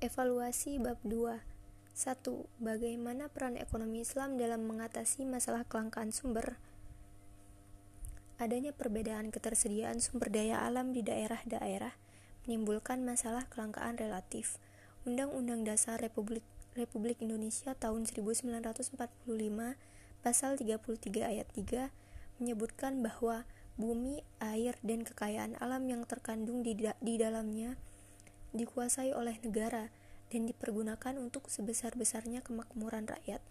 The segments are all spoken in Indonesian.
Evaluasi bab 2 1. Bagaimana peran ekonomi Islam dalam mengatasi masalah kelangkaan sumber? Adanya perbedaan ketersediaan sumber daya alam di daerah-daerah menimbulkan masalah kelangkaan relatif. Undang-Undang Dasar Republik Republik Indonesia tahun 1945 pasal 33 ayat 3 menyebutkan bahwa bumi, air, dan kekayaan alam yang terkandung di, di dalamnya dikuasai oleh negara dan dipergunakan untuk sebesar-besarnya kemakmuran rakyat.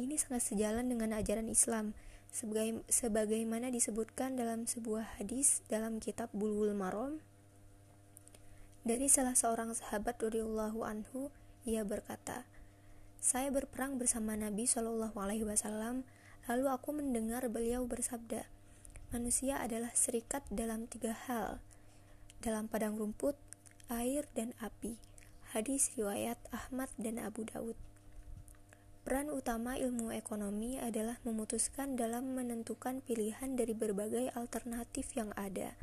Ini sangat sejalan dengan ajaran Islam, sebagai, sebagaimana disebutkan dalam sebuah hadis dalam kitab Bulwul Marom. Dari salah seorang sahabat radhiyallahu anhu, ia berkata, "Saya berperang bersama Nabi Shallallahu alaihi wasallam, lalu aku mendengar beliau bersabda, manusia adalah serikat dalam tiga hal: dalam padang rumput, air, dan api. Hadis riwayat Ahmad dan Abu Daud. Peran utama ilmu ekonomi adalah memutuskan dalam menentukan pilihan dari berbagai alternatif yang ada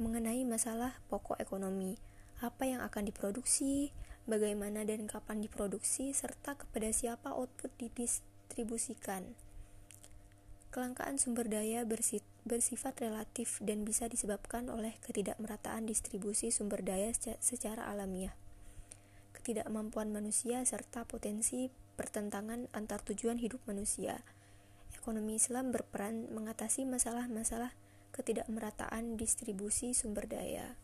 mengenai masalah pokok ekonomi, apa yang akan diproduksi, bagaimana dan kapan diproduksi, serta kepada siapa output didistribusikan. Kelangkaan sumber daya bersifat relatif dan bisa disebabkan oleh ketidakmerataan distribusi sumber daya secara alamiah, ketidakmampuan manusia, serta potensi pertentangan antar tujuan hidup manusia. Ekonomi Islam berperan mengatasi masalah-masalah ketidakmerataan distribusi sumber daya.